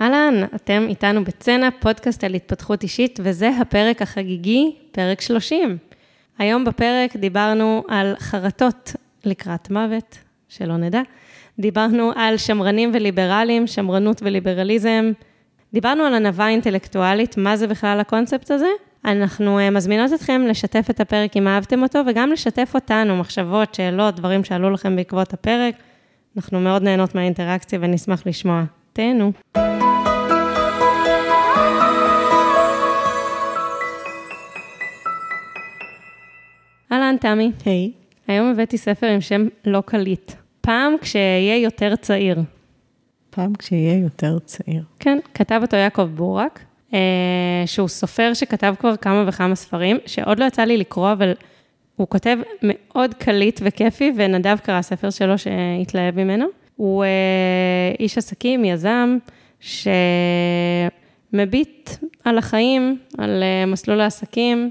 אהלן, אתם איתנו בצנע, פודקאסט על התפתחות אישית, וזה הפרק החגיגי, פרק 30. היום בפרק דיברנו על חרטות לקראת מוות, שלא נדע. דיברנו על שמרנים וליברלים, שמרנות וליברליזם. דיברנו על ענווה אינטלקטואלית, מה זה בכלל הקונספט הזה? אנחנו אה, מזמינות אתכם לשתף את הפרק אם אהבתם אותו, וגם לשתף אותנו, מחשבות, שאלות, דברים שעלו לכם בעקבות הפרק. אנחנו מאוד נהנות מהאינטראקציה ונשמח לשמוע. תהנו. אהלן, תמי. היי. היום הבאתי ספר עם שם לא קליט. פעם כשאהיה יותר צעיר. פעם כשיהיה יותר צעיר. כן, כתב אותו יעקב בורק, אה, שהוא סופר שכתב כבר כמה וכמה ספרים, שעוד לא יצא לי לקרוא, אבל הוא כותב מאוד קליט וכיפי, ונדב קרא ספר שלו שהתלהב ממנו. הוא אה, איש עסקים, יזם, שמביט על החיים, על אה, מסלול העסקים,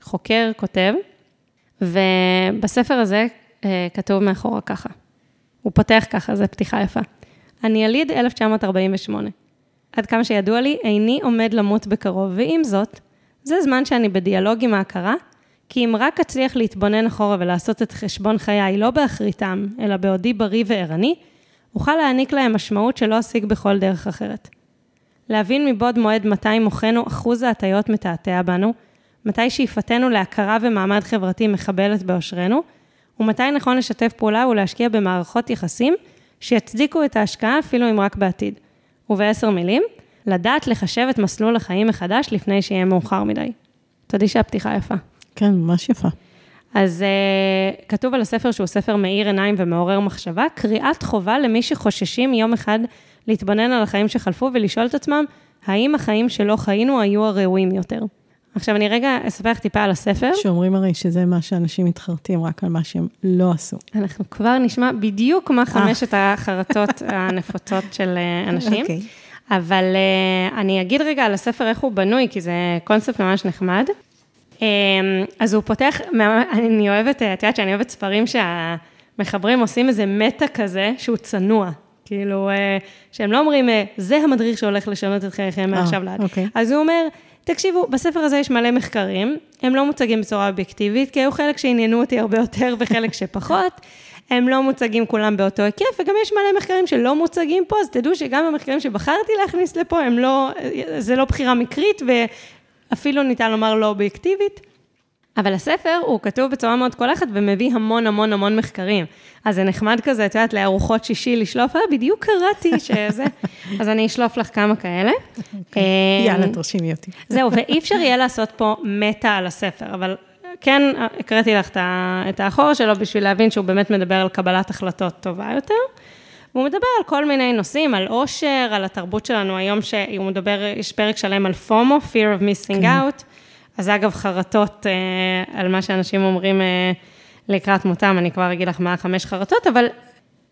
חוקר, כותב, ובספר הזה כתוב מאחורה ככה. הוא פותח ככה, זו פתיחה יפה. אני יליד 1948. עד כמה שידוע לי, איני עומד למות בקרוב, ועם זאת, זה זמן שאני בדיאלוג עם ההכרה, כי אם רק אצליח להתבונן אחורה ולעשות את חשבון חיי לא באחריתם, אלא בעודי בריא וערני, אוכל להעניק להם משמעות שלא אשיג בכל דרך אחרת. להבין מבעוד מועד מתי מוחנו אחוז ההטיות מתעתע בנו, מתי שאיפתנו להכרה ומעמד חברתי מחבלת באושרנו, ומתי נכון לשתף פעולה ולהשקיע במערכות יחסים שיצדיקו את ההשקעה אפילו אם רק בעתיד. ובעשר מילים, לדעת לחשב את מסלול החיים מחדש לפני שיהיה מאוחר מדי. תודי שהפתיחה יפה. כן, ממש יפה. אז uh, כתוב על הספר שהוא ספר מאיר עיניים ומעורר מחשבה, קריאת חובה למי שחוששים יום אחד להתבונן על החיים שחלפו ולשאול את עצמם, האם החיים שלא חיינו היו הראויים יותר. עכשיו, אני רגע אספר לך טיפה על הספר. שאומרים הרי שזה מה שאנשים מתחרטים, רק על מה שהם לא עשו. אנחנו כבר נשמע בדיוק מה חמשת החרטות הנפוצות של אה, אנשים. Okay. אוקיי. אבל uh, אני אגיד רגע על הספר איך הוא בנוי, כי זה קונספט ממש נחמד. Um, אז הוא פותח, אני אוהבת, את יודעת שאני אוהבת ספרים שהמחברים עושים איזה מטה כזה, שהוא צנוע. כאילו, uh, שהם לא אומרים, זה המדריך שהולך לשנות את חייכם מעכשיו לעד. אוקיי. אז הוא אומר, תקשיבו, בספר הזה יש מלא מחקרים, הם לא מוצגים בצורה אובייקטיבית, כי היו חלק שעניינו אותי הרבה יותר וחלק שפחות. הם לא מוצגים כולם באותו היקף, וגם יש מלא מחקרים שלא מוצגים פה, אז תדעו שגם המחקרים שבחרתי להכניס לפה, הם לא, זה לא בחירה מקרית, ואפילו ניתן לומר לא אובייקטיבית. אבל הספר הוא כתוב בצורה מאוד קולחת ומביא המון המון המון מחקרים. אז זה נחמד כזה, את יודעת, לארוחות שישי לשלוף, אה, בדיוק קראתי שזה. אז אני אשלוף לך כמה כאלה. אוקיי. יאללה, תרשימי אותי. זהו, ואי אפשר יהיה לעשות פה מטה על הספר, אבל כן, הקראתי לך את האחורה שלו בשביל להבין שהוא באמת מדבר על קבלת החלטות טובה יותר. והוא מדבר על כל מיני נושאים, על עושר, על התרבות שלנו היום, שהוא מדבר, יש פרק שלם על פומו, fear of missing כן. out. אז אגב, חרטות אה, על מה שאנשים אומרים אה, לקראת מותם, אני כבר אגיד לך מה החמש חרטות, אבל,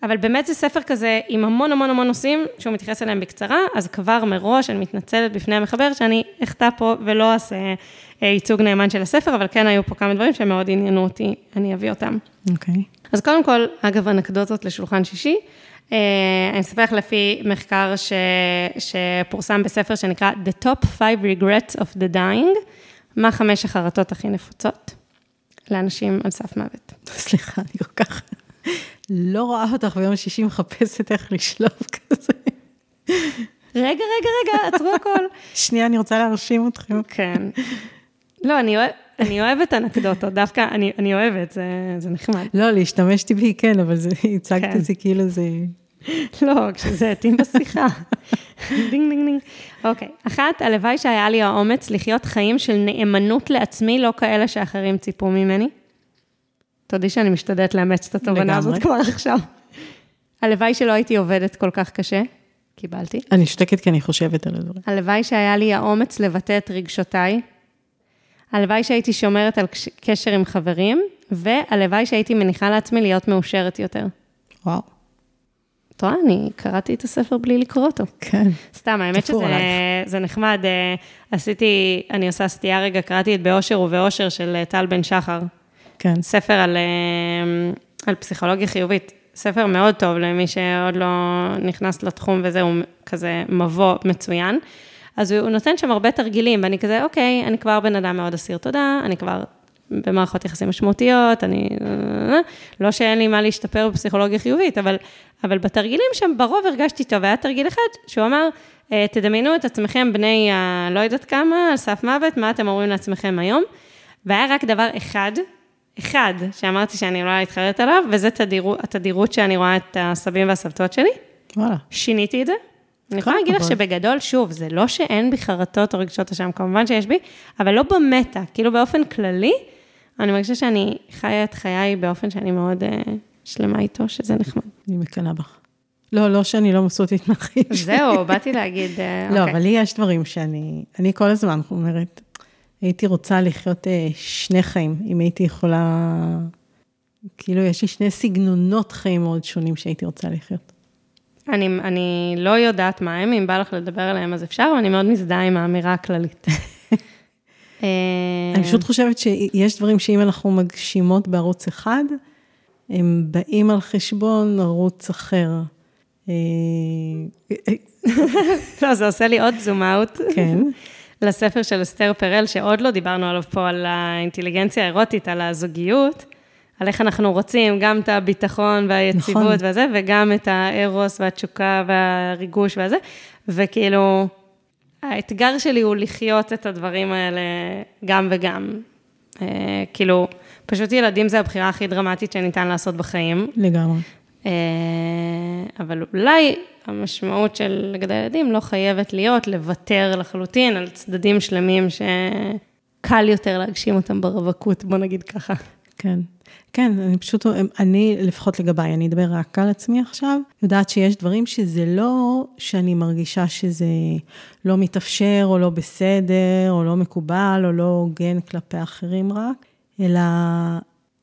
אבל באמת זה ספר כזה עם המון המון המון נושאים שהוא מתייחס אליהם בקצרה, אז כבר מראש אני מתנצלת בפני המחבר שאני אחטא פה ולא אעשה אה, ייצוג נאמן של הספר, אבל כן היו פה כמה דברים שמאוד עניינו אותי, אני אביא אותם. אוקיי. Okay. אז קודם כל, אגב, אנקדוטות לשולחן שישי. Uh, אני אספר לך לפי מחקר ש, שפורסם בספר שנקרא The Top 5 Regrets of the Dying, מה חמש החרטות הכי נפוצות לאנשים על סף מוות? סליחה, אני כל כך לא רואה אותך ביום שישי מחפשת איך לשלוף כזה. רגע, רגע, רגע, עצרו הכל. שנייה, אני רוצה להרשים אתכם. כן. לא, אני, אוהב, אני אוהבת אנקדוטות, דווקא אני, אני אוהבת, זה, זה נחמד. לא, להשתמש טבעי כן, אבל זה, הצגת כן. את זה כאילו זה... לא, כשזה מתאים בשיחה. דינג דינג דינג. אוקיי, אחת, הלוואי שהיה לי האומץ לחיות חיים של נאמנות לעצמי, לא כאלה שאחרים ציפו ממני. תודי שאני משתדלת לאמץ את התובנה הזאת כבר עכשיו. הלוואי שלא הייתי עובדת כל כך קשה, קיבלתי. אני שותקת כי אני חושבת על הדברים. הלוואי שהיה לי האומץ לבטא את רגשותיי. הלוואי שהייתי שומרת על קשר עם חברים, והלוואי שהייתי מניחה לעצמי להיות מאושרת יותר. וואו. את רואה, אני קראתי את הספר בלי לקרוא אותו. כן. סתם, האמת שזה נחמד. אה, עשיתי, אני עושה סטייה רגע, קראתי את באושר ובאושר של אה, טל בן שחר. כן. ספר על, אה, על פסיכולוגיה חיובית. ספר מאוד טוב למי שעוד לא נכנס לתחום וזה, הוא כזה מבוא מצוין. אז הוא נותן שם הרבה תרגילים, ואני כזה, אוקיי, אני כבר בן אדם מאוד אסיר תודה, אני כבר במערכות יחסים משמעותיות, אני... לא שאין לי מה להשתפר בפסיכולוגיה חיובית, אבל, אבל בתרגילים שם ברוב הרגשתי טוב. היה תרגיל אחד שהוא אמר, אה, תדמיינו את עצמכם בני הלא יודעת כמה, על סף מוות, מה אתם אומרים לעצמכם היום? והיה רק דבר אחד, אחד, שאמרתי שאני לא להתחרט עליו, וזה תדירות, התדירות שאני רואה את הסבים והסבתות שלי. וואלה. שיניתי את זה. אני יכולה להגיד לך שבגדול, שוב, זה לא שאין בי חרטות או רגשות אשם, כמובן שיש בי, אבל לא במטה, כאילו באופן כללי, אני מרגישה שאני חיה את חיי באופן שאני מאוד uh, שלמה איתו, שזה נחמד. אני מקנאה בך. לא, לא שאני לא מבסוטית מהחיים שלי. זהו, באתי להגיד, uh, לא, אוקיי. אבל לי יש דברים שאני, אני כל הזמן אומרת, הייתי רוצה לחיות uh, שני חיים, אם הייתי יכולה, כאילו, יש לי שני סגנונות חיים מאוד שונים שהייתי רוצה לחיות. אני, אני לא יודעת מה הם, אם בא לך לדבר עליהם אז אפשר, אבל אני מאוד מזדהה עם האמירה הכללית. אני פשוט חושבת שיש דברים שאם אנחנו מגשימות בערוץ אחד, הם באים על חשבון ערוץ אחר. אה, לא, זה עושה לי עוד זום אאוט. כן. לספר של אסתר פרל, שעוד לא דיברנו עליו פה, על האינטליגנציה האירוטית, על הזוגיות, על איך אנחנו רוצים גם את הביטחון והיציבות נכון. וזה, וגם את הארוס והתשוקה והריגוש וזה, וכאילו, האתגר שלי הוא לחיות את הדברים האלה גם וגם. אה, כאילו, פשוט ילדים זה הבחירה הכי דרמטית שניתן לעשות בחיים. לגמרי. אה, אבל אולי המשמעות של לגדל ילדים לא חייבת להיות לוותר לחלוטין על צדדים שלמים שקל יותר להגשים אותם ברווקות, בוא נגיד ככה. כן. כן, אני פשוט, אני, לפחות לגביי, אני אדבר רק על עצמי עכשיו, יודעת שיש דברים שזה לא שאני מרגישה שזה לא מתאפשר, או לא בסדר, או לא מקובל, או לא הוגן כלפי אחרים רק, אלא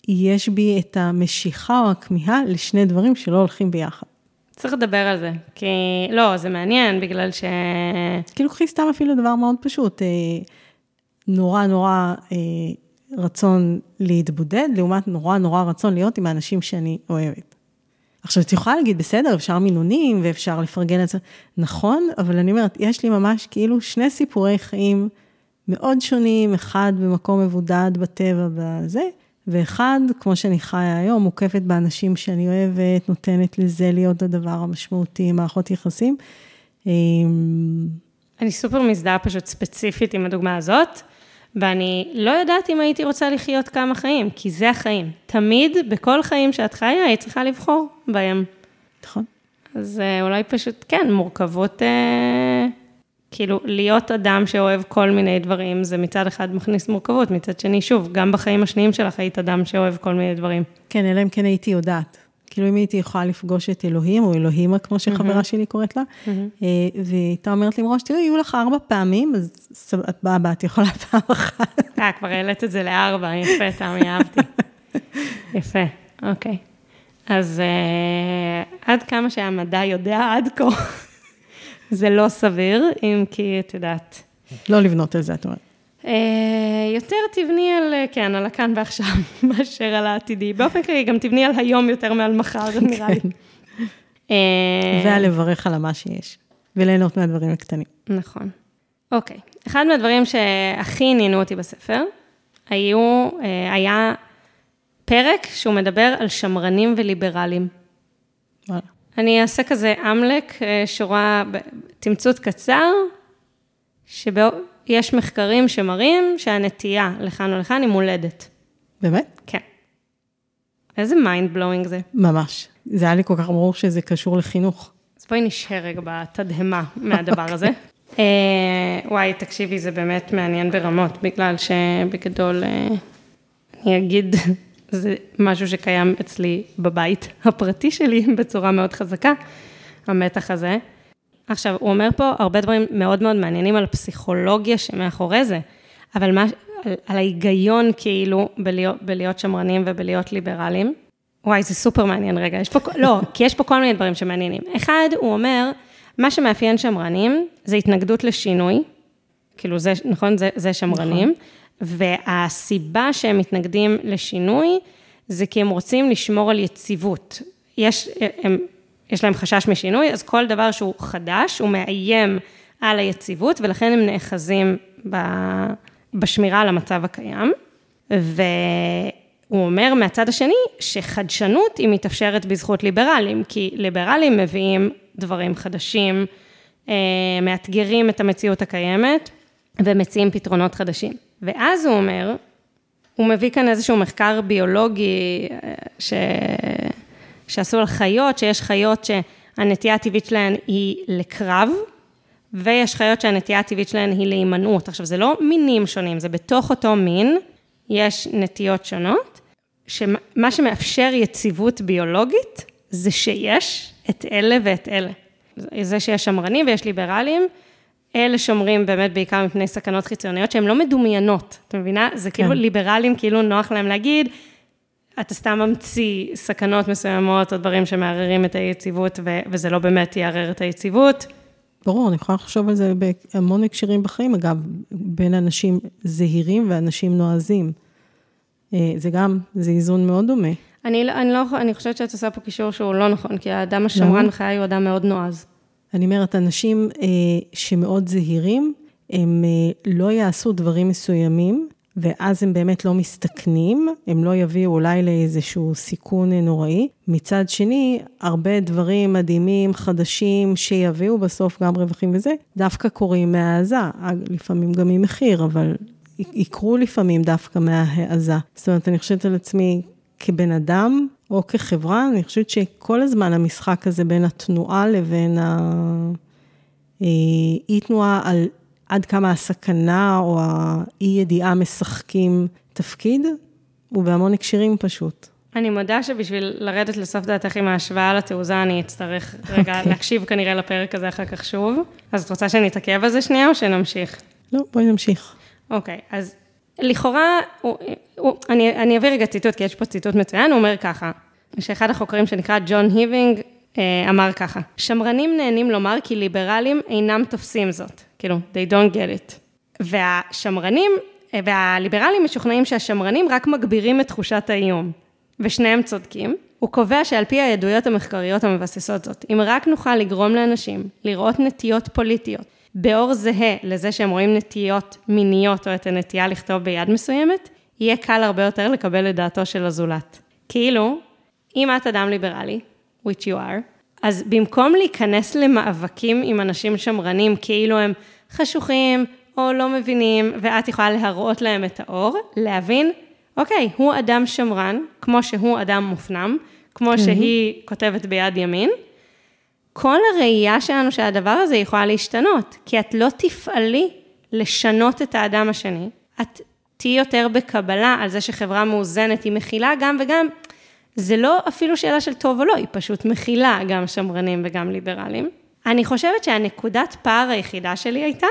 יש בי את המשיכה או הכמיהה לשני דברים שלא הולכים ביחד. צריך לדבר על זה, כי לא, זה מעניין, בגלל ש... כאילו, קחי סתם אפילו דבר מאוד פשוט. אה, נורא נורא אה, רצון להתבודד, לעומת נורא נורא רצון להיות עם האנשים שאני אוהבת. עכשיו, את יכולה להגיד, בסדר, אפשר מינונים ואפשר לפרגן את זה. נכון, אבל אני אומרת, יש לי ממש כאילו שני סיפורי חיים מאוד שונים, אחד במקום מבודד בטבע בזה, ואחד, כמו שאני חיה היום, מוקפת באנשים שאני אוהבת, נותנת לזה להיות הדבר המשמעותי, מערכות יחסים. אמ, אני סופר מזדהה פשוט ספציפית עם הדוגמה הזאת. ואני לא יודעת אם הייתי רוצה לחיות כמה חיים, כי זה החיים. תמיד, בכל חיים שאת חיה, היית צריכה לבחור בהם. נכון. אז אה, אולי פשוט, כן, מורכבות, אה, כאילו, להיות אדם שאוהב כל מיני דברים, זה מצד אחד מכניס מורכבות, מצד שני, שוב, גם בחיים השניים שלך היית אדם שאוהב כל מיני דברים. כן, אלא אם כן הייתי יודעת. כאילו אם הייתי יכולה לפגוש את אלוהים, או אלוהימה, כמו שחברה mm-hmm. שלי קוראת לה, mm-hmm. והייתה אומרת לי מראש, תראי, יהיו לך ארבע פעמים, אז את באה, בה, את יכולה פעם אחת. אה, כבר העלית את זה לארבע, יפה, תמי, אהבתי. יפה, אוקיי. אז uh, עד כמה שהמדע יודע עד כה, זה לא סביר, אם כי את יודעת. לא לבנות על זה, את אומרת. אה, יותר תבני על, אה, כן, על הכאן ועכשיו, מאשר על העתידי. באופן כללי, גם תבני על היום יותר מעל מחר, נראה לי. אה, ועל לברך על מה שיש, וליהנות מהדברים הקטנים. נכון. אוקיי, אחד מהדברים שהכי עניינו אותי בספר, היו, היה פרק שהוא מדבר על שמרנים וליברלים. וואלה. אני אעשה כזה אמלק, שורה, תמצות קצר, שבא... יש מחקרים שמראים שהנטייה לכאן או לכאן היא מולדת. באמת? כן. איזה mind blowing זה. ממש. זה היה לי כל כך ברור שזה קשור לחינוך. אז בואי נשאר רגע בתדהמה מהדבר הזה. uh, וואי, תקשיבי, זה באמת מעניין ברמות, בגלל שבגדול, uh, אני אגיד, זה משהו שקיים אצלי בבית הפרטי שלי בצורה מאוד חזקה, המתח הזה. עכשיו, הוא אומר פה הרבה דברים מאוד מאוד מעניינים על הפסיכולוגיה שמאחורי זה, אבל מה, על, על ההיגיון כאילו בלהיות, בלהיות שמרנים ובלהיות ליברליים. וואי, זה סופר מעניין רגע, יש פה, לא, כי יש פה כל מיני דברים שמעניינים. אחד, הוא אומר, מה שמאפיין שמרנים זה התנגדות לשינוי, כאילו זה, נכון, זה, זה שמרנים, נכון. והסיבה שהם מתנגדים לשינוי, זה כי הם רוצים לשמור על יציבות. יש, הם, יש להם חשש משינוי, אז כל דבר שהוא חדש, הוא מאיים על היציבות, ולכן הם נאחזים ב, בשמירה על המצב הקיים. והוא אומר מהצד השני, שחדשנות היא מתאפשרת בזכות ליברלים, כי ליברלים מביאים דברים חדשים, אה, מאתגרים את המציאות הקיימת ומציעים פתרונות חדשים. ואז הוא אומר, הוא מביא כאן איזשהו מחקר ביולוגי אה, ש... שעשו על חיות, שיש חיות שהנטייה הטבעית שלהן היא לקרב, ויש חיות שהנטייה הטבעית שלהן היא להימנעות. עכשיו, זה לא מינים שונים, זה בתוך אותו מין, יש נטיות שונות, שמה שמאפשר יציבות ביולוגית, זה שיש את אלה ואת אלה. זה שיש שמרנים ויש ליברלים, אלה שומרים באמת בעיקר מפני סכנות חיצוניות שהן לא מדומיינות, את מבינה? זה כן. כאילו ליברלים, כאילו נוח להם להגיד, אתה סתם ממציא סכנות מסוימות או דברים שמערערים את היציבות, ו- וזה לא באמת יערער את היציבות. ברור, אני יכולה לחשוב על זה בהמון הקשרים בחיים, אגב, בין אנשים זהירים ואנשים נועזים. אה, זה גם, זה איזון מאוד דומה. אני, לא, אני, לא, אני חושבת שאת עושה פה קישור שהוא לא נכון, כי האדם השמרן בחיי הוא אדם מאוד נועז. אני אומרת, אנשים אה, שמאוד זהירים, הם אה, לא יעשו דברים מסוימים, ואז הם באמת לא מסתכנים, הם לא יביאו אולי לאיזשהו סיכון נוראי. מצד שני, הרבה דברים מדהימים, חדשים, שיביאו בסוף גם רווחים וזה, דווקא קורים מהעזה, לפעמים גם ממחיר, אבל יקרו לפעמים דווקא מההעזה. זאת אומרת, אני חושבת על עצמי כבן אדם, או כחברה, אני חושבת שכל הזמן המשחק הזה בין התנועה לבין האי-תנועה אה, על עד כמה הסכנה או האי-ידיעה משחקים תפקיד, הוא בהמון הקשרים פשוט. אני מודה שבשביל לרדת לסוף דעתך עם ההשוואה לתעוזה, אני אצטרך רגע okay. אוקיי. להקשיב כנראה לפרק הזה אחר כך שוב. אז את רוצה שאני אתעכב על זה שנייה או שנמשיך? לא, בואי נמשיך. אוקיי, okay, אז לכאורה, הוא, הוא, אני, אני אביא רגע ציטוט, כי יש פה ציטוט מצוין, הוא אומר ככה, שאחד החוקרים שנקרא ג'ון היבינג, אה, אמר ככה, שמרנים נהנים לומר כי ליברלים אינם תופסים זאת, כאילו, they don't get it. והשמרנים, אה, והליברלים משוכנעים שהשמרנים רק מגבירים את תחושת האיום, ושניהם צודקים. הוא קובע שעל פי העדויות המחקריות המבססות זאת, אם רק נוכל לגרום לאנשים לראות נטיות פוליטיות באור זהה לזה שהם רואים נטיות מיניות או את הנטייה לכתוב ביד מסוימת, יהיה קל הרבה יותר לקבל את דעתו של הזולת. כאילו, אם את אדם ליברלי, which you are, אז במקום להיכנס למאבקים עם אנשים שמרנים כאילו הם חשוכים או לא מבינים, ואת יכולה להראות להם את האור, להבין, אוקיי, הוא אדם שמרן, כמו שהוא אדם מופנם, כמו שהיא כותבת ביד ימין, כל הראייה שלנו של הדבר הזה יכולה להשתנות, כי את לא תפעלי לשנות את האדם השני, את תהיי יותר בקבלה על זה שחברה מאוזנת היא מכילה גם וגם, זה לא אפילו שאלה של טוב או לא, היא פשוט מכילה גם שמרנים וגם ליברלים. אני חושבת שהנקודת פער היחידה שלי הייתה,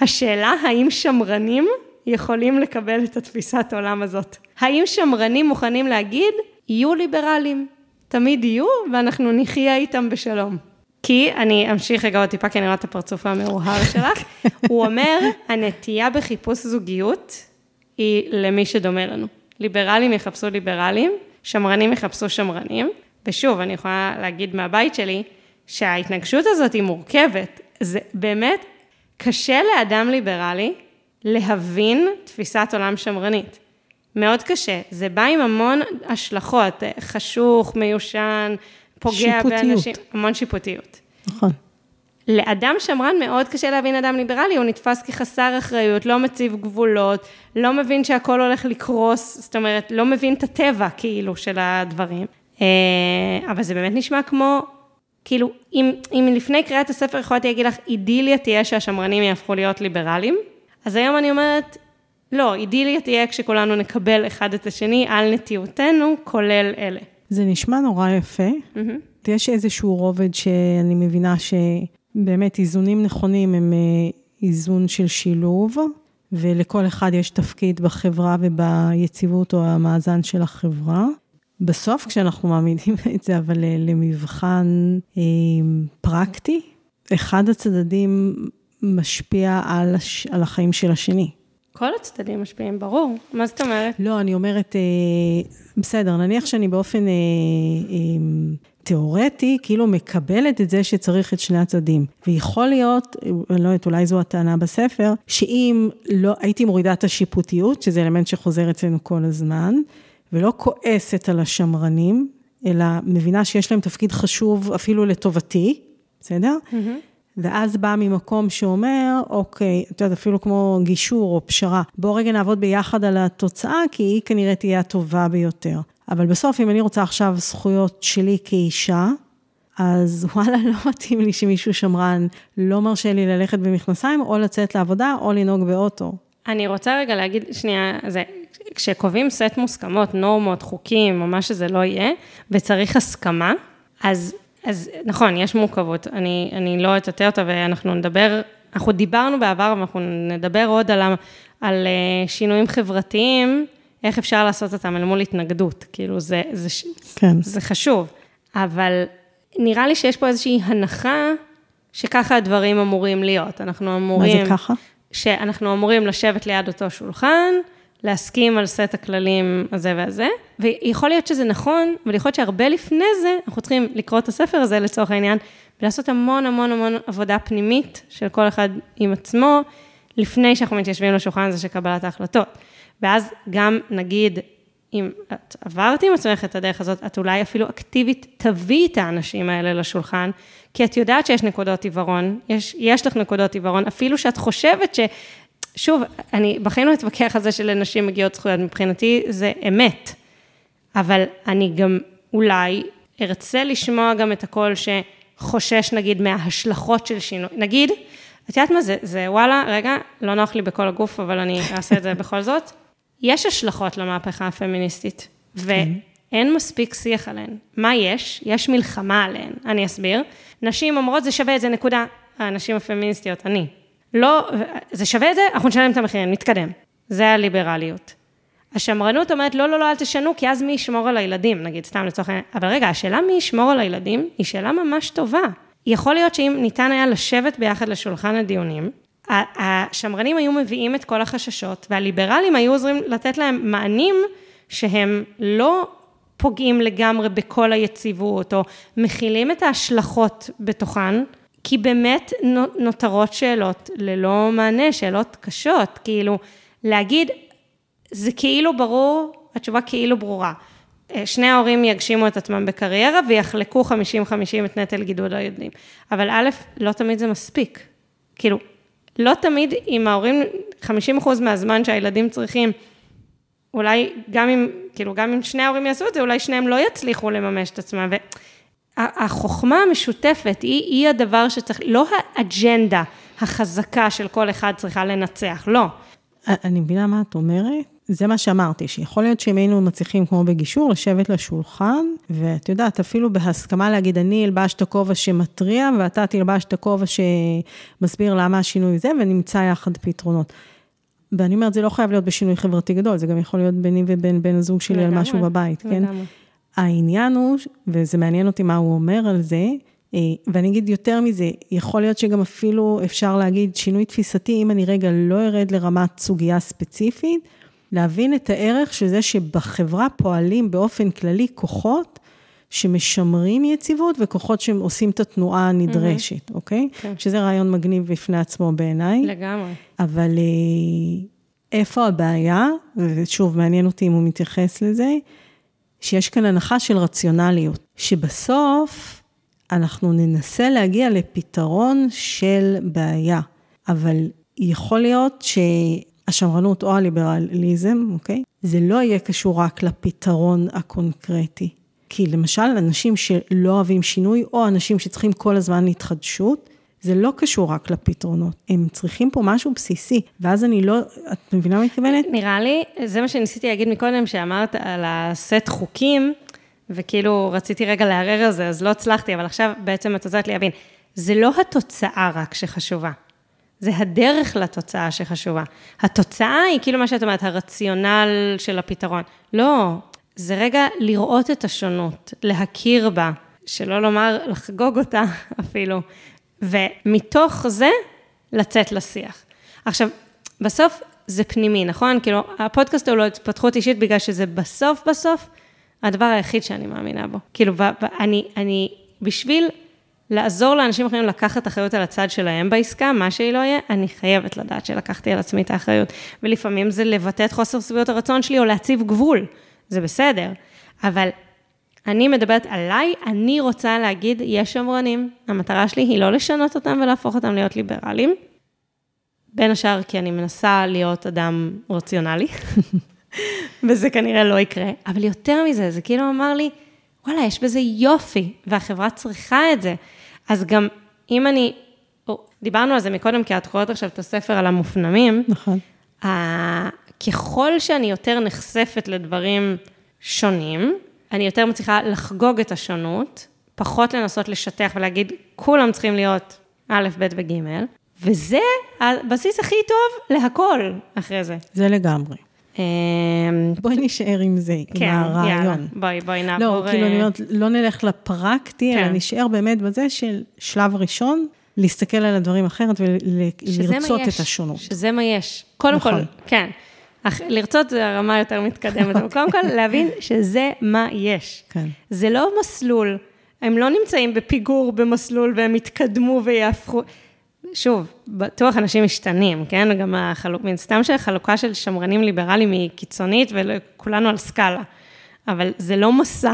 השאלה האם שמרנים יכולים לקבל את התפיסת עולם הזאת. האם שמרנים מוכנים להגיד, יהיו ליברלים, תמיד יהיו, ואנחנו נחיה איתם בשלום. כי, אני אמשיך רגע עוד טיפה, כי אני רואה את הפרצוף המאוהר שלך, הוא אומר, הנטייה בחיפוש זוגיות היא למי שדומה לנו. ליברלים יחפשו ליברלים, שמרנים יחפשו שמרנים, ושוב, אני יכולה להגיד מהבית שלי, שההתנגשות הזאת היא מורכבת. זה באמת קשה לאדם ליברלי להבין תפיסת עולם שמרנית. מאוד קשה. זה בא עם המון השלכות, חשוך, מיושן, פוגע שיפוטיות. באנשים, המון שיפוטיות. נכון. לאדם שמרן מאוד קשה להבין אדם ליברלי, הוא נתפס כחסר אחריות, לא מציב גבולות, לא מבין שהכל הולך לקרוס, זאת אומרת, לא מבין את הטבע כאילו של הדברים. אה, אבל זה באמת נשמע כמו, כאילו, אם, אם לפני קריאת הספר יכולתי להגיד לך, אידיליה תהיה שהשמרנים יהפכו להיות ליברלים, אז היום אני אומרת, לא, אידיליה תהיה כשכולנו נקבל אחד את השני על נטיותינו, כולל אלה. זה נשמע נורא יפה. Mm-hmm. יש איזשהו רובד שאני מבינה שבאמת איזונים נכונים הם אה, איזון של שילוב, ולכל אחד יש תפקיד בחברה וביציבות או המאזן של החברה. בסוף, כשאנחנו מעמידים את זה, אבל אה, למבחן אה, פרקטי, אחד הצדדים משפיע על, הש... על החיים של השני. כל הצדדים משפיעים, ברור. מה זאת אומרת? לא, אני אומרת, אה, בסדר, נניח שאני באופן אה, אה, תיאורטי, כאילו מקבלת את זה שצריך את שני הצדדים. ויכול להיות, אני לא יודעת, אולי זו הטענה בספר, שאם לא, הייתי מורידה את השיפוטיות, שזה אלמנט שחוזר אצלנו כל הזמן, ולא כועסת על השמרנים, אלא מבינה שיש להם תפקיד חשוב אפילו לטובתי, בסדר? Mm-hmm. ואז בא ממקום שאומר, אוקיי, את יודעת, אפילו כמו גישור או פשרה, בואו רגע נעבוד ביחד על התוצאה, כי היא כנראה תהיה הטובה ביותר. אבל בסוף, אם אני רוצה עכשיו זכויות שלי כאישה, אז וואלה, לא מתאים לי שמישהו שמרן לא מרשה לי ללכת במכנסיים, או לצאת לעבודה, או לנהוג באוטו. אני רוצה רגע להגיד, שנייה, זה, כשקובעים סט מוסכמות, נורמות, חוקים, או מה שזה לא יהיה, וצריך הסכמה, אז, אז נכון, יש מורכבות, אני, אני לא אטאטא אותה ואנחנו נדבר, אנחנו דיברנו בעבר ואנחנו נדבר עוד על, על אה, שינויים חברתיים, איך אפשר לעשות אותם אל מול התנגדות, כאילו זה, זה, כן. זה חשוב, אבל נראה לי שיש פה איזושהי הנחה שככה הדברים אמורים להיות, אנחנו אמורים... מה זה ככה? שאנחנו אמורים לשבת ליד אותו שולחן, להסכים על סט הכללים הזה והזה, ויכול להיות שזה נכון, אבל יכול להיות שהרבה לפני זה, אנחנו צריכים לקרוא את הספר הזה לצורך העניין, ולעשות המון המון המון עבודה פנימית של כל אחד עם עצמו, לפני שאנחנו מתיישבים לשולחן הזה של קבלת ההחלטות. ואז גם נגיד, אם את עברת עם עצמך את הדרך הזאת, את אולי אפילו אקטיבית תביאי את האנשים האלה לשולחן, כי את יודעת שיש נקודות עיוורון, יש, יש לך נקודות עיוורון, אפילו שאת חושבת ש... שוב, אני בחיים לא אתווכח על זה שלנשים מגיעות זכויות, מבחינתי זה אמת, אבל אני גם אולי ארצה לשמוע גם את הקול שחושש נגיד מההשלכות של שינוי, נגיד, את יודעת מה זה, זה וואלה, רגע, לא נוח לי בכל הגוף, אבל אני אעשה את זה בכל זאת. יש השלכות למהפכה הפמיניסטית, ואין מספיק שיח עליהן. מה יש? יש מלחמה עליהן, אני אסביר. נשים אומרות, זה שווה את זה, נקודה. הנשים הפמיניסטיות, אני. לא, זה שווה את זה, אנחנו נשלם את המחירים, נתקדם. זה הליברליות. השמרנות אומרת, לא, לא, לא, אל תשנו, כי אז מי ישמור על הילדים, נגיד, סתם לצורך העניין. אבל רגע, השאלה מי ישמור על הילדים, היא שאלה ממש טובה. יכול להיות שאם ניתן היה לשבת ביחד לשולחן הדיונים, השמרנים היו מביאים את כל החששות, והליברלים היו עוזרים לתת להם מענים שהם לא פוגעים לגמרי בכל היציבות, או מכילים את ההשלכות בתוכן, כי באמת נותרות שאלות ללא מענה, שאלות קשות, כאילו, להגיד, זה כאילו ברור, התשובה כאילו ברורה. אה, שני ההורים יגשימו את עצמם בקריירה ויחלקו 50-50 את נטל גידול הילדים. אבל א', לא תמיד זה מספיק. כאילו, לא תמיד אם ההורים, 50 אחוז מהזמן שהילדים צריכים, אולי גם אם, כאילו, גם אם שני ההורים יעשו את זה, אולי שניהם לא יצליחו לממש את עצמם. והחוכמה המשותפת היא, היא הדבר שצריך, לא האג'נדה החזקה של כל אחד צריכה לנצח, לא. אני מבינה מה את אומרת. זה מה שאמרתי, שיכול להיות שאם היינו מצליחים, כמו בגישור, לשבת לשולחן, ואת יודעת, אפילו בהסכמה להגיד, אני אלבש את הכובע שמתריע, ואתה תלבש את הכובע שמסביר למה השינוי זה, ונמצא יחד פתרונות. ואני אומרת, זה לא חייב להיות בשינוי חברתי גדול, זה גם יכול להיות ביני ובין בן הזוג שלי על משהו בבית, כן? העניין הוא, וזה מעניין אותי מה הוא אומר על זה, אה, ואני אגיד יותר מזה, יכול להיות שגם אפילו אפשר להגיד שינוי תפיסתי, אם אני רגע לא ארד לרמת סוגיה ספציפית, להבין את הערך של זה שבחברה פועלים באופן כללי כוחות שמשמרים יציבות וכוחות שעושים את התנועה הנדרשת, mm-hmm. אוקיי? כן. שזה רעיון מגניב בפני עצמו בעיניי. לגמרי. אבל אה, איפה הבעיה, ושוב, מעניין אותי אם הוא מתייחס לזה, שיש כאן הנחה של רציונליות, שבסוף אנחנו ננסה להגיע לפתרון של בעיה, אבל יכול להיות ש... השמרנות או הליברליזם, אוקיי? זה לא יהיה קשור רק לפתרון הקונקרטי. כי למשל, אנשים שלא אוהבים שינוי, או אנשים שצריכים כל הזמן התחדשות, זה לא קשור רק לפתרונות, הם צריכים פה משהו בסיסי, ואז אני לא, את מבינה מה מתכוונת? נראה לי, זה מה שניסיתי להגיד מקודם, שאמרת על הסט חוקים, וכאילו רציתי רגע לערער על זה, אז לא הצלחתי, אבל עכשיו בעצם את עוזרת לי להבין, זה לא התוצאה רק שחשובה. זה הדרך לתוצאה שחשובה. התוצאה היא כאילו מה שאת אומרת, הרציונל של הפתרון. לא, זה רגע לראות את השונות, להכיר בה, שלא לומר לחגוג אותה אפילו, ומתוך זה לצאת לשיח. עכשיו, בסוף, זה פנימי, נכון? כאילו, הפודקאסט הוא לא התפתחות אישית בגלל שזה בסוף בסוף הדבר היחיד שאני מאמינה בו. כאילו, אני, אני, בשביל לעזור לאנשים אחרים לקחת אחריות על הצד שלהם בעסקה, מה שהיא לא יהיה, אני חייבת לדעת שלקחתי על עצמי את האחריות. ולפעמים זה לבטא את חוסר סביבות הרצון שלי או להציב גבול, זה בסדר. אבל אני מדברת עליי, אני רוצה להגיד, יש שמרנים, המטרה שלי היא לא לשנות אותם ולהפוך אותם להיות ליברליים. בין השאר כי אני מנסה להיות אדם רציונלי, וזה כנראה לא יקרה, אבל יותר מזה, זה כאילו אמר לי, וואלה, יש בזה יופי, והחברה צריכה את זה. אז גם אם אני, דיברנו על זה מקודם, כי את קוראת עכשיו את הספר על המופנמים. נכון. ככל שאני יותר נחשפת לדברים שונים, אני יותר מצליחה לחגוג את השונות, פחות לנסות לשטח ולהגיד, כולם צריכים להיות א', ב' וג', וזה הבסיס הכי טוב להכל אחרי זה. זה לגמרי. אמ, בואי נשאר עם זה, כן, עם הרעיון. יאללה, בואי, בואי נעבור. לא, כאילו, אני אומרת, לא נלך לפרקטי, כן. אלא נשאר באמת בזה של שלב ראשון, להסתכל על הדברים אחרת ולרצות את השונות. שזה מה יש. קודם נכון. כל, כן. אך, לרצות זה הרמה יותר מתקדמת, אבל קודם כל להבין שזה מה יש. כן. זה לא מסלול, הם לא נמצאים בפיגור במסלול והם יתקדמו ויהפכו. שוב, בטוח אנשים משתנים, כן? גם החלוק, מן סתם שהחלוקה של שמרנים ליברליים היא קיצונית וכולנו על סקאלה, אבל זה לא מסע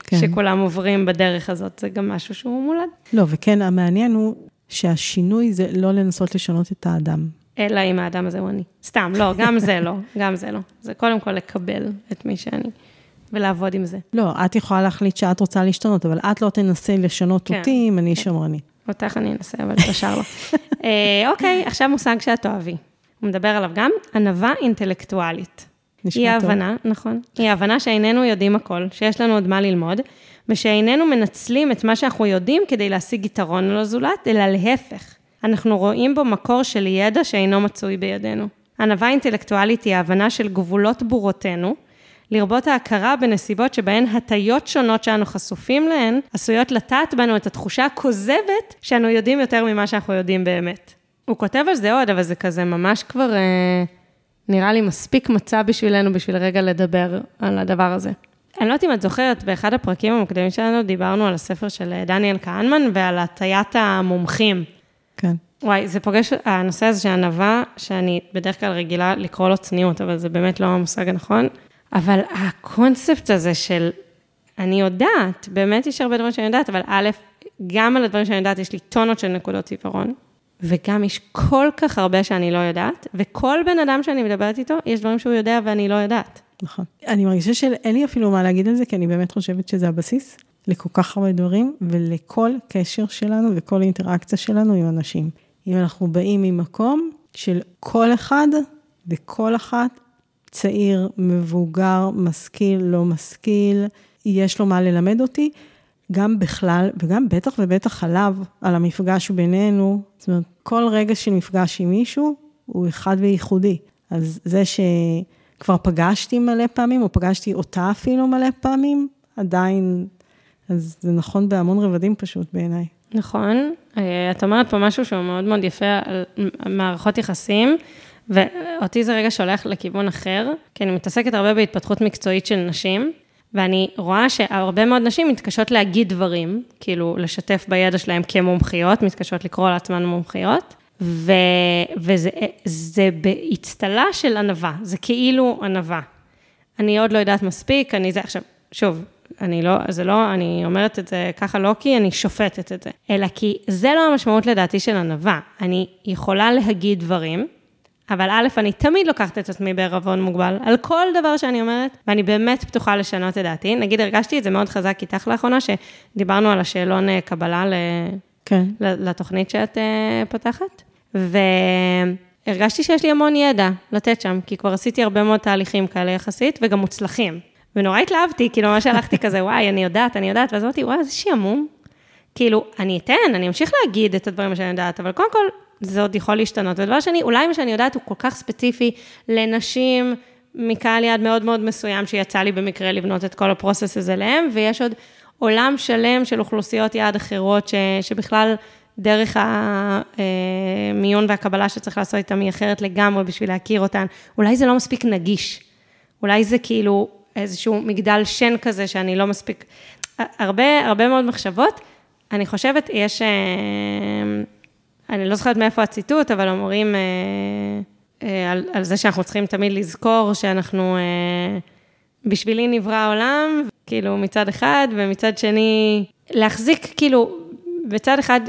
כן. שכולם עוברים בדרך הזאת, זה גם משהו שהוא מולד. לא, וכן, המעניין הוא שהשינוי זה לא לנסות לשנות את האדם. אלא אם האדם הזה הוא אני. סתם, לא, גם זה לא, גם זה לא. זה קודם כל לקבל את מי שאני. ולעבוד עם זה. לא, את יכולה להחליט שאת רוצה להשתנות, אבל את לא תנסי לשנות כן, אותי אם אני כן. שמרנית. אותך אני אנסה, אבל את השאר לא. אה, אוקיי, עכשיו מושג שאת תאהבי. הוא מדבר עליו גם, ענווה אינטלקטואלית. נשמע טוב. היא ההבנה, נכון, היא ההבנה שאיננו יודעים הכל, שיש לנו עוד מה ללמוד, ושאיננו מנצלים את מה שאנחנו יודעים כדי להשיג יתרון על הזולת, אלא להפך. אנחנו רואים בו מקור של ידע שאינו מצוי בידינו. ענווה אינטלקטואלית היא ההבנה של גבולות בורותינו, לרבות ההכרה בנסיבות שבהן הטיות שונות שאנו חשופים להן, עשויות לטעת בנו את התחושה הכוזבת שאנו יודעים יותר ממה שאנחנו יודעים באמת. הוא כותב על זה עוד, אבל זה כזה ממש כבר אה, נראה לי מספיק מצע בשבילנו בשביל רגע לדבר על הדבר הזה. אני לא יודעת אם את זוכרת, באחד הפרקים המוקדמים שלנו דיברנו על הספר של דניאל כהנמן ועל הטיית המומחים. כן. וואי, זה פוגש, הנושא הזה של ענווה, שאני בדרך כלל רגילה לקרוא לו צניעות, אבל זה באמת לא המושג הנכון. אבל הקונספט הזה של, אני יודעת, באמת יש הרבה דברים שאני יודעת, אבל א', גם על הדברים שאני יודעת, יש לי טונות של נקודות עיוורון, וגם יש כל כך הרבה שאני לא יודעת, וכל בן אדם שאני מדברת איתו, יש דברים שהוא יודע ואני לא יודעת. נכון. אני מרגישה שאין לי אפילו מה להגיד על זה, כי אני באמת חושבת שזה הבסיס לכל כך הרבה דברים, ולכל קשר שלנו וכל אינטראקציה שלנו עם אנשים. אם אנחנו באים ממקום של כל אחד וכל אחת צעיר, מבוגר, משכיל, לא משכיל, יש לו מה ללמד אותי, גם בכלל, וגם בטח ובטח עליו, על המפגש בינינו. זאת אומרת, כל רגע של מפגש עם מישהו הוא אחד וייחודי. אז זה שכבר פגשתי מלא פעמים, או פגשתי אותה אפילו מלא פעמים, עדיין, אז זה נכון בהמון רבדים פשוט בעיניי. נכון. אה, את אומרת פה משהו שהוא מאוד מאוד יפה על מערכות יחסים. ואותי זה רגע שולח לכיוון אחר, כי אני מתעסקת הרבה בהתפתחות מקצועית של נשים, ואני רואה שהרבה מאוד נשים מתקשות להגיד דברים, כאילו לשתף בידע שלהם כמומחיות, מתקשות לקרוא לעצמן מומחיות, ו, וזה באצטלה של ענווה, זה כאילו ענווה. אני עוד לא יודעת מספיק, אני זה, עכשיו, שוב, אני לא, זה לא, אני אומרת את זה ככה לא כי אני שופטת את זה, אלא כי זה לא המשמעות לדעתי של ענווה. אני יכולה להגיד דברים, אבל א', אני תמיד לוקחת את עצמי בערבון מוגבל, על כל דבר שאני אומרת, ואני באמת פתוחה לשנות את דעתי. נגיד, הרגשתי את זה מאוד חזק איתך לאחרונה, שדיברנו על השאלון אה, קבלה כן. לתוכנית שאת אה, פותחת, והרגשתי שיש לי המון ידע לתת שם, כי כבר עשיתי הרבה מאוד תהליכים כאלה יחסית, וגם מוצלחים. ונורא התלהבתי, כאילו, ממש הלכתי כזה, וואי, אני יודעת, אני יודעת, ואז אמרתי, וואי, איזה שעמום. כאילו, אני אתן, אני אמשיך להגיד את הדברים שאני יודעת, אבל קודם כל, זה עוד יכול להשתנות. ודבר שני, אולי מה שאני יודעת הוא כל כך ספציפי לנשים מקהל יעד מאוד מאוד מסוים, שיצא לי במקרה לבנות את כל הפרוסס הזה להם, ויש עוד עולם שלם של אוכלוסיות יעד אחרות, ש, שבכלל דרך המיון והקבלה שצריך לעשות איתם היא אחרת לגמרי בשביל להכיר אותן. אולי זה לא מספיק נגיש. אולי זה כאילו איזשהו מגדל שן כזה שאני לא מספיק... הרבה, הרבה מאוד מחשבות. אני חושבת, יש... אה, אני לא זוכרת מאיפה הציטוט, אבל אומרים אה, אה, על, על זה שאנחנו צריכים תמיד לזכור שאנחנו... בשבילי נברא העולם, כאילו מצד אחד, ומצד שני, להחזיק כאילו בצד אחד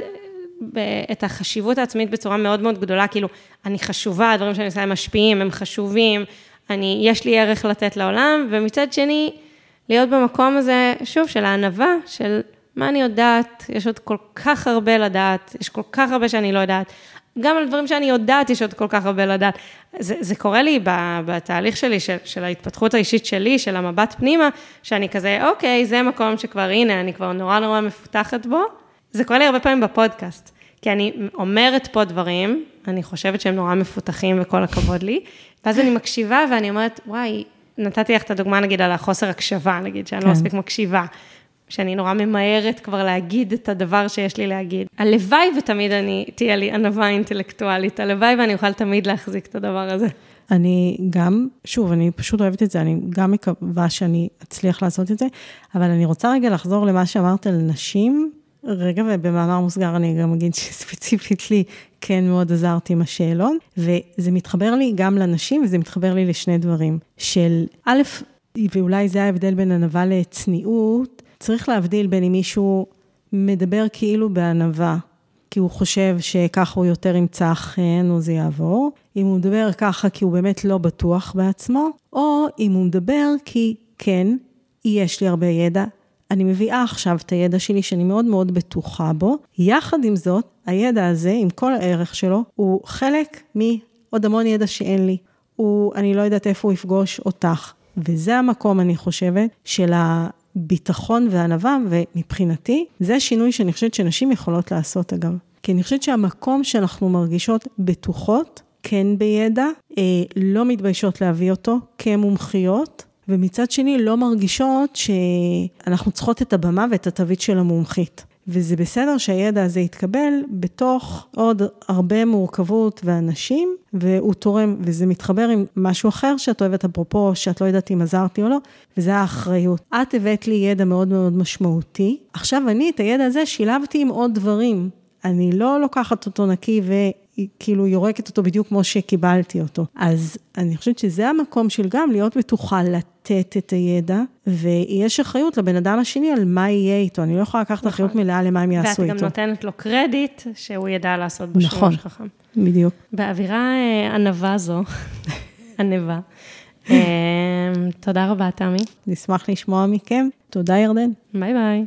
את החשיבות העצמית בצורה מאוד מאוד גדולה, כאילו, אני חשובה, הדברים שאני עושה הם משפיעים, הם חשובים, אני, יש לי ערך לתת לעולם, ומצד שני, להיות במקום הזה, שוב, של הענווה, של מה אני יודעת, יש עוד כל כך הרבה לדעת, יש כל כך הרבה שאני לא יודעת. גם על דברים שאני יודעת, יש עוד כל כך הרבה לדעת. זה, זה קורה לי בתהליך שלי, של, של ההתפתחות האישית שלי, של המבט פנימה, שאני כזה, אוקיי, זה מקום שכבר, הנה, אני כבר נורא נורא מפותחת בו. זה קורה לי הרבה פעמים בפודקאסט, כי אני אומרת פה דברים, אני חושבת שהם נורא מפותחים וכל הכבוד לי, ואז אני מקשיבה ואני אומרת, וואי, נתתי לך את הדוגמה, נגיד, על החוסר הקשבה, נגיד, שאני לא כן. לא מספיק מקשיבה. שאני נורא ממהרת כבר להגיד את הדבר שיש לי להגיד. הלוואי ותמיד אני, תהיה לי ענווה אינטלקטואלית, הלוואי ואני אוכל תמיד להחזיק את הדבר הזה. אני גם, שוב, אני פשוט אוהבת את זה, אני גם מקווה שאני אצליח לעשות את זה, אבל אני רוצה רגע לחזור למה שאמרת על נשים, רגע, ובמאמר מוסגר אני גם אגיד שספציפית לי כן מאוד עזרתי עם השאלון, וזה מתחבר לי גם לנשים, וזה מתחבר לי לשני דברים. של א', ואולי זה ההבדל בין ענווה לצניעות, צריך להבדיל בין אם מישהו מדבר כאילו בענווה, כי הוא חושב שככה הוא יותר ימצא חן או זה יעבור, אם הוא מדבר ככה כי הוא באמת לא בטוח בעצמו, או אם הוא מדבר כי כן, יש לי הרבה ידע, אני מביאה עכשיו את הידע שלי שאני מאוד מאוד בטוחה בו. יחד עם זאת, הידע הזה, עם כל הערך שלו, הוא חלק מעוד המון ידע שאין לי. הוא, אני לא יודעת איפה הוא יפגוש אותך. וזה המקום, אני חושבת, של הביטחון והענווה, ומבחינתי, זה שינוי שאני חושבת שנשים יכולות לעשות, אגב. כי אני חושבת שהמקום שאנחנו מרגישות בטוחות, כן בידע, אה, לא מתביישות להביא אותו כמומחיות, ומצד שני לא מרגישות שאנחנו צריכות את הבמה ואת התווית של המומחית. וזה בסדר שהידע הזה יתקבל בתוך עוד הרבה מורכבות ואנשים, והוא תורם, וזה מתחבר עם משהו אחר שאת אוהבת, אפרופו, שאת לא יודעת אם עזרתי או לא, וזה האחריות. את הבאת לי ידע מאוד מאוד משמעותי, עכשיו אני את הידע הזה שילבתי עם עוד דברים. אני לא לוקחת אותו נקי וכאילו יורקת אותו בדיוק כמו שקיבלתי אותו. אז אני חושבת שזה המקום של גם להיות בטוחה לתת את הידע, ויש אחריות לבן אדם השני על מה יהיה איתו. אני לא יכולה לקחת נכון. אחריות מלאה למה הם יעשו איתו. ואת גם נותנת לו קרדיט שהוא ידע לעשות בו נכון, שימוש חכם. בדיוק. באווירה אה, ענווה זו, ענווה. אה, תודה רבה, תמי. נשמח לשמוע מכם. תודה, ירדן. ביי ביי.